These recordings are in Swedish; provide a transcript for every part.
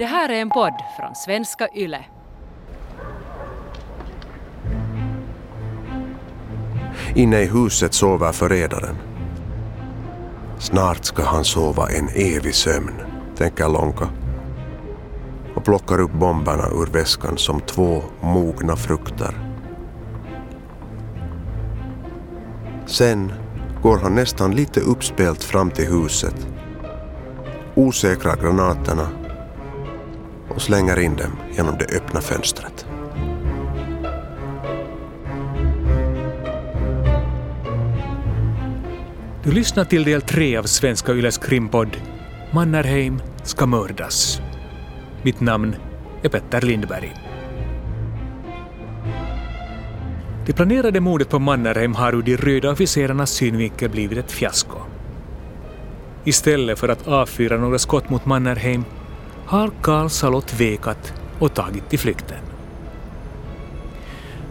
Det här är en podd från svenska YLE. Inne i huset sover förrädaren. Snart ska han sova en evig sömn, tänker Lonka och plockar upp bomberna ur väskan som två mogna frukter. Sen går han nästan lite uppspelt fram till huset, osäkrar granaterna och slänger in dem genom det öppna fönstret. Du lyssnar till del tre av Svenska Yles krimpodd Mannerheim ska mördas. Mitt namn är Petter Lindberg. Det planerade mordet på Mannerheim har ur de röda officerarnas synvinkel blivit ett fiasko. Istället för att avfyra några skott mot Mannerheim har Karl Salo tvekat och tagit till flykten.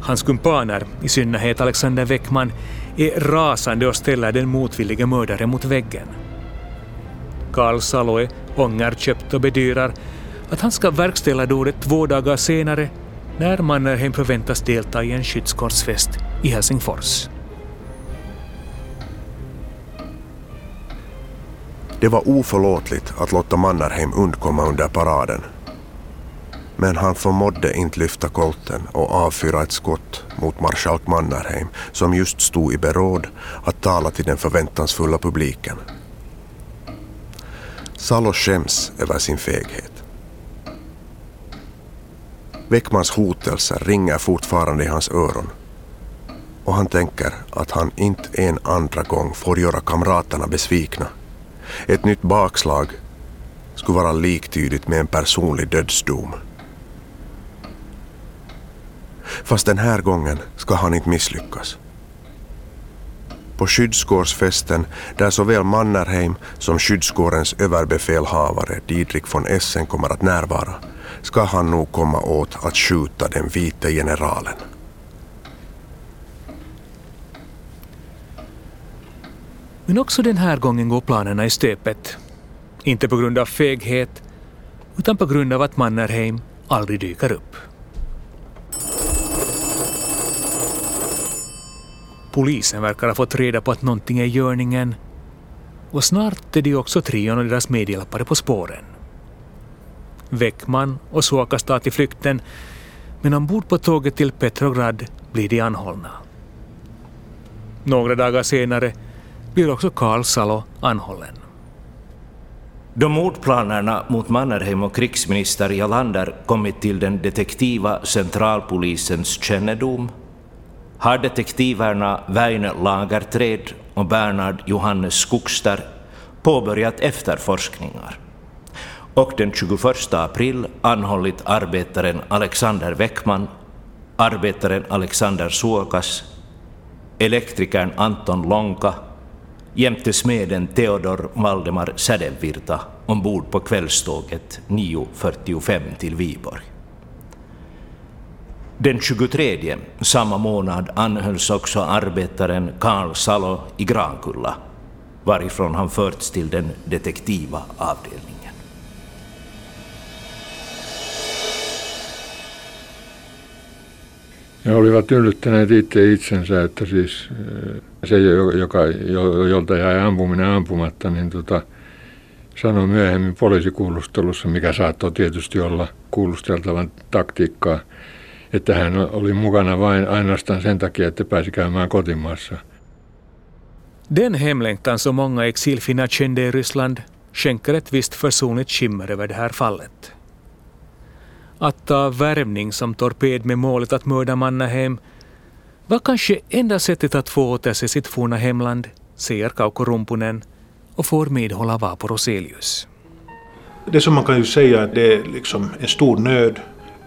Hans kumpaner, i synnerhet Alexander Weckman, är rasande och ställer den motvillige mördaren mot väggen. Karl Salo är ångerköpt och bedyrar att han ska verkställa dådet två dagar senare när Mannerheim förväntas delta i en skyddskorsfest i Helsingfors. Det var oförlåtligt att låta Mannerheim undkomma under paraden. Men han förmådde inte lyfta kolten och avfyra ett skott mot marskalk Mannerheim som just stod i beråd att tala till den förväntansfulla publiken. Salo skäms över sin feghet. Weckmans hotelser ringer fortfarande i hans öron och han tänker att han inte en andra gång får göra kamraterna besvikna. Ett nytt bakslag skulle vara liktydigt med en personlig dödsdom. Fast den här gången ska han inte misslyckas. På skyddskårsfesten, där såväl Mannerheim som skyddskårens överbefälhavare Didrik von Essen kommer att närvara, ska han nog komma åt att skjuta den vite generalen. Men också den här gången går planerna i stöpet. Inte på grund av feghet, utan på grund av att Mannerheim aldrig dyker upp. Polisen verkar ha fått reda på att någonting är i görningen och snart är de också trion och deras medhjälpare på spåren. Weckman och Suokas tar till flykten men ombord på tåget till Petrograd blir de anhållna. Några dagar senare blir också Karl Salo anhållen. Då mordplanerna mot Mannerheim och krigsminister Jalander kommit till den detektiva centralpolisens kännedom har detektiverna Väinö Lagerträd och Bernhard Johannes Skogster påbörjat efterforskningar och den 21 april anhållit arbetaren Alexander Weckman, arbetaren Alexander Suokas, elektrikern Anton Lonka jämte smeden Theodor Valdemar Sädenvirta ombord på kvällståget 9.45 till Viborg. Den 23 samma månad anhölls också arbetaren Karl Salo i Grankulla, varifrån han förts till den detektiva avdelningen. Ne olivat yllyttäneet itse itsensä, että siis se, joka, jolta jäi ampuminen ampumatta, niin tota, sanoi myöhemmin poliisikuulustelussa, mikä saattoi tietysti olla kuulusteltavan taktiikkaa, että hän oli mukana vain ainoastaan sen takia, että pääsi käymään kotimaassa. Den hemlängtan som många exilfinnar kände i Ryssland skänker ett visst försonligt skimmer över det här fallet. Att ta värvning som torped med målet att mörda Mannerheim var kanske enda sättet att få återse sitt forna hemland, säger Kauko Rumpunen och får medhålla Vapo Roselius. Det som man kan ju säga att det är liksom en stor nöd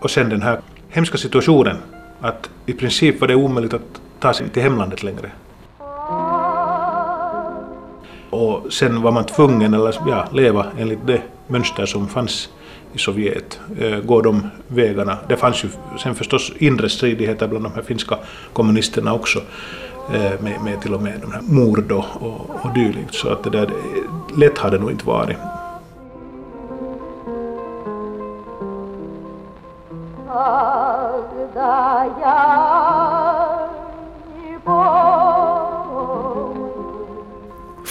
och sen den här hemska situationen att i princip var det omöjligt att ta sig till hemlandet längre. Och sen var man tvungen att ja, leva enligt det mönster som fanns i Sovjet, eh, går de vägarna. Det fanns ju sen förstås inre stridigheter bland de här finska kommunisterna också, eh, med, med till och med de här mord och, och, och dylikt, så att det där, eh, lätt har det nog inte varit.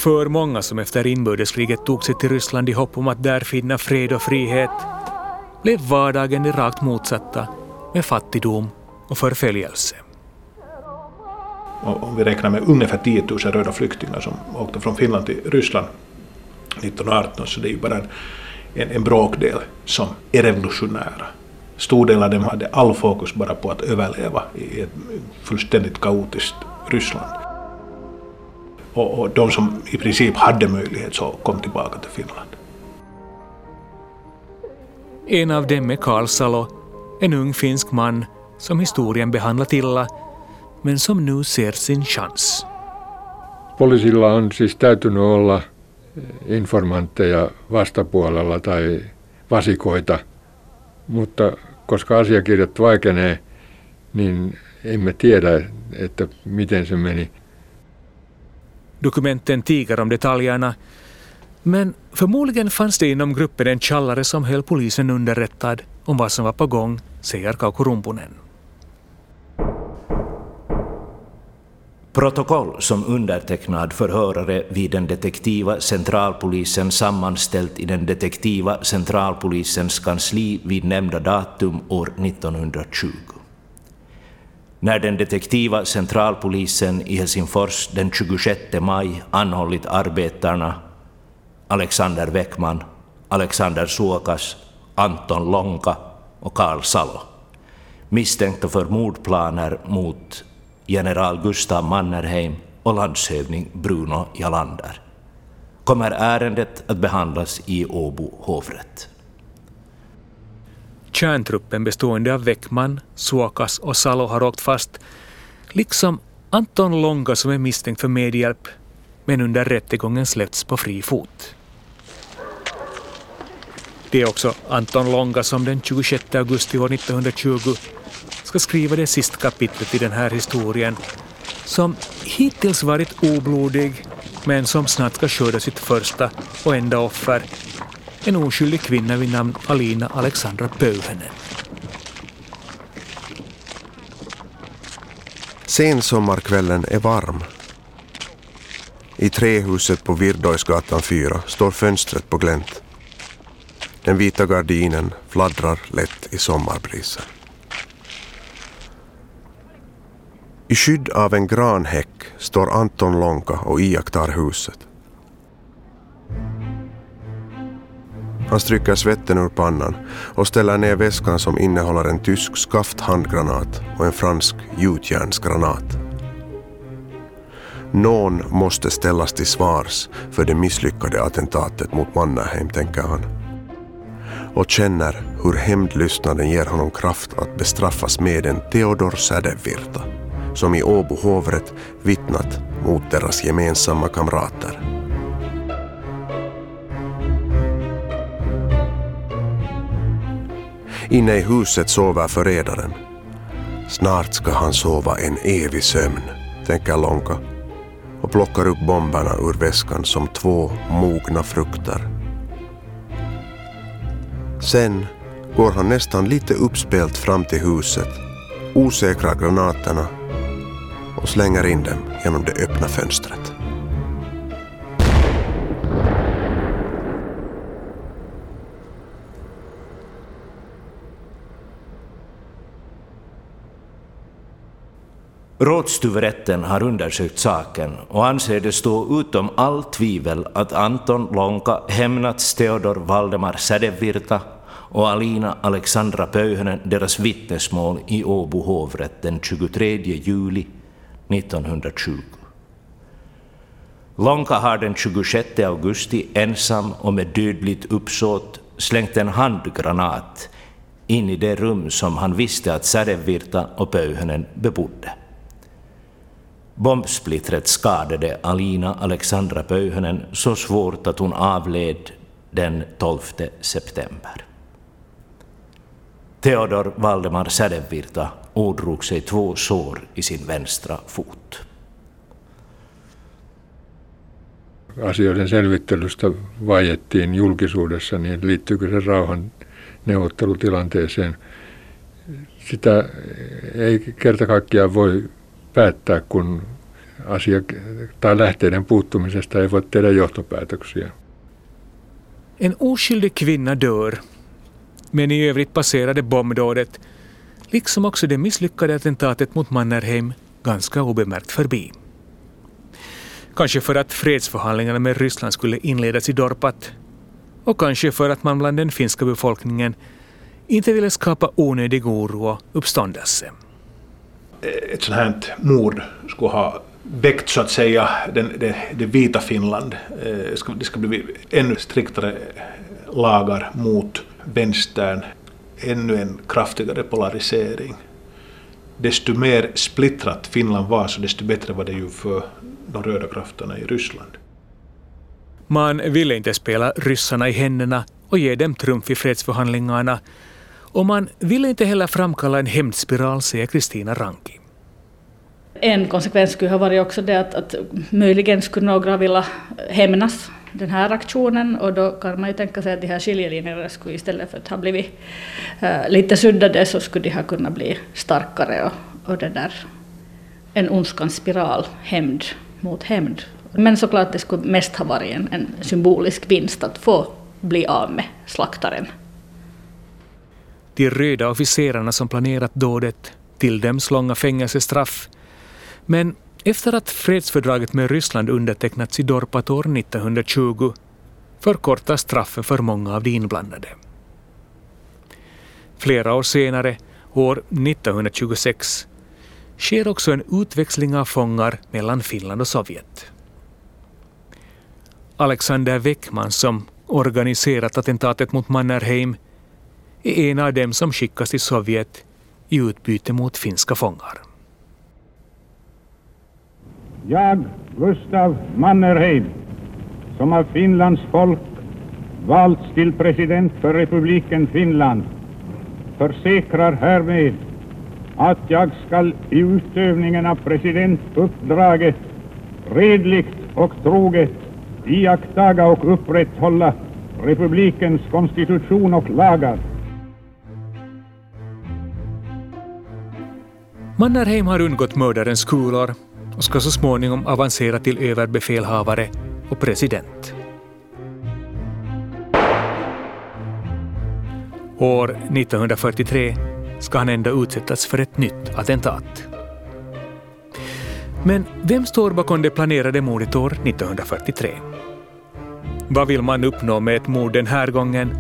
För många som efter inbördeskriget tog sig till Ryssland i hopp om att där finna fred och frihet blev vardagen det rakt motsatta med fattigdom och förföljelse. om vi räknar med ungefär 10 000 röda flyktingar som åkte från Finland till Ryssland 1918 så det är ju bara en, en, en bråkdel som är revolutionära. Stor del av dem hade all fokus bara på att överleva i ett fullständigt kaotiskt Ryssland. Och, och de som i princip hade möjlighet så kom tillbaka till Finland. En av dem är Karl Salo, en ung finsk man som historien behandlat illa, men som nu ser sin chans. Poliisilla on siis täytynyt olla informantteja vastapuolella tai vasikoita, mutta koska asiakirjat vaikenee, niin emme tiedä, että miten se meni. Dokumenten tiger om detaljerna, men förmodligen fanns det inom gruppen en tjallare som höll polisen underrättad om vad som var på gång, säger Kauko Rumpunen. Protokoll som undertecknad förhörare vid den detektiva centralpolisen sammanställt i den detektiva centralpolisens kansli vid nämnda datum år 1920. När den detektiva centralpolisen i Helsingfors den 26 maj anhållit arbetarna Alexander Weckman, Alexander Suokas, Anton Lonka och Karl Salo misstänkta för mordplaner mot general Gustav Mannerheim och landshövding Bruno Jalander kommer ärendet att behandlas i Åbo hovrätt. Kärntruppen bestående av Weckman, Suokas och Salo har åkt fast, liksom Anton Longa som är misstänkt för medhjälp, men under rättegången släppts på fri fot. Det är också Anton Longa som den 26 augusti år 1920 ska skriva det sista kapitlet i den här historien, som hittills varit oblodig, men som snart ska skörda sitt första och enda offer, en oskyldig kvinna vid namn Alina Alexandra Pöyhönen. Sensommarkvällen är varm. I trähuset på Virdojsgatan 4 står fönstret på glänt. Den vita gardinen fladdrar lätt i sommarbrisen. I skydd av en granhäck står Anton Lonka och iakttar huset. Han stryker svetten ur pannan och ställer ner väskan som innehåller en tysk skafthandgranat och en fransk gjutjärnsgranat. Någon måste ställas till svars för det misslyckade attentatet mot Mannerheim, tänker han. Och känner hur hämndlystnaden ger honom kraft att bestraffas med en Theodor Sädevirta som i Åbo hovrätt vittnat mot deras gemensamma kamrater. Inne i huset sover förrädaren. Snart ska han sova en evig sömn, tänker Lonka och plockar upp bomberna ur väskan som två mogna frukter. Sen går han nästan lite uppspelt fram till huset, osäkrar granaterna och slänger in dem genom det öppna fönstret. Rådstuvrätten har undersökt saken och anser det stå utom allt tvivel att Anton Lonka hämnats Theodor Valdemar Sädevirta och Alina Alexandra Pöyhönen deras vittnesmål i Åbo hovrätt den 23 juli 1920. Lonka har den 26 augusti ensam och med dödligt uppsåt slängt en handgranat in i det rum som han visste att Sädevirta och Pöyhönen bebodde. Bombsplittret skadade Alina Alexandra Pöyhönen så svårt att hon avled den 12 september. Theodor Valdemar Sädevirta ådrog sig två sår i sin vänstra fot. Asioiden selvittelystä vaiettiin julkisuudessa, niin liittyykö se rauhan neuvottelutilanteeseen. sitä ei kerta kaikkiaan voi päättää, kun asia tai lähteiden puuttumisesta ei voi tehdä johtopäätöksiä. En oskyldig kvinna dör, men i övrigt passerade bombdådet, liksom också det misslyckade attentatet mot Mannerheim, ganska obemärkt förbi. Kanske för att fredsförhandlingarna med Ryssland skulle inledas i Dorpat och kanske för att man bland den finska befolkningen inte ville skapa onödig oro och uppståndelse. Eh, ett sånt här mord skulle ha väckt så att säga den, det, det vita Finland. Det ska, det ska bli ännu striktare lagar mot vänstern, ännu en kraftigare polarisering. Desto mer splittrat Finland var, så desto bättre var det ju för de röda krafterna i Ryssland. Man ville inte spela ryssarna i händerna och ge dem trumf i fredsförhandlingarna och man ville inte heller framkalla en hämndspiral, säger Kristina Ranki. En konsekvens skulle ha varit också det att, att möjligen skulle några vilja hämnas den här aktionen och då kan man ju tänka sig att de här skiljelinjerna skulle istället för att ha blivit äh, lite suddade så skulle de ha kunnat bli starkare och, och det där en ondskans spiral, hämnd mot hämnd. Men såklart det skulle mest ha varit en, en symbolisk vinst att få bli av med slaktaren. De röda officerarna som planerat dådet tilldöms långa fängelsestraff. Men efter att fredsfördraget med Ryssland undertecknats i Dorpat år 1920 förkortas straffen för många av de inblandade. Flera år senare, år 1926, sker också en utväxling av fångar mellan Finland och Sovjet. Alexander Weckman som organiserat attentatet mot Mannerheim är en av dem som skickas till Sovjet i utbyte mot finska fångar. Jag, Gustav Mannerheim, som av Finlands folk valts till president för republiken Finland, försäkrar härmed att jag skall i utövningen av presidentuppdraget redligt och troget iakttaga och upprätthålla republikens konstitution och lagar. Mannerheim har undgått mördarens kulor och ska så småningom avancera till överbefälhavare och president. År 1943 ska han ändå utsättas för ett nytt attentat. Men vem står bakom det planerade mordet år 1943? Vad vill man uppnå med ett mord den här gången?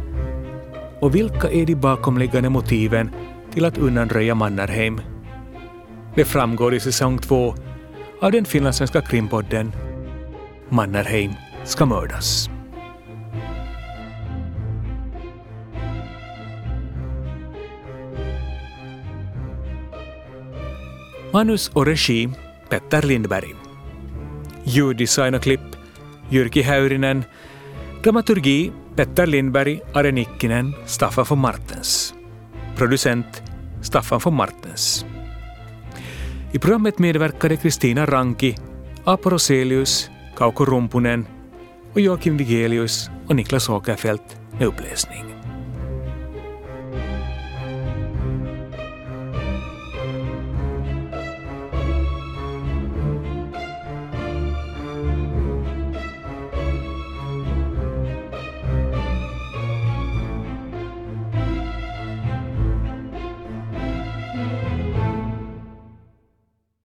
Och vilka är de bakomliggande motiven till att undanröja Mannerheim? Det framgår i säsong två av den finlandssvenska krimpodden Mannerheim ska mördas. Manus och regi Petter Lindberg. Ljuddesign och klipp Jyrki Häyrinen. Dramaturgi Petter Lindberg, Are Nikkinen, Staffan von Martens. Producent Staffan von Martens. I programmet medverkade Kristina Ranki, Apo Roselius, Kauko Rumpunen och Joakim Vigelius och Niklas Åkerfeldt med uppläsning.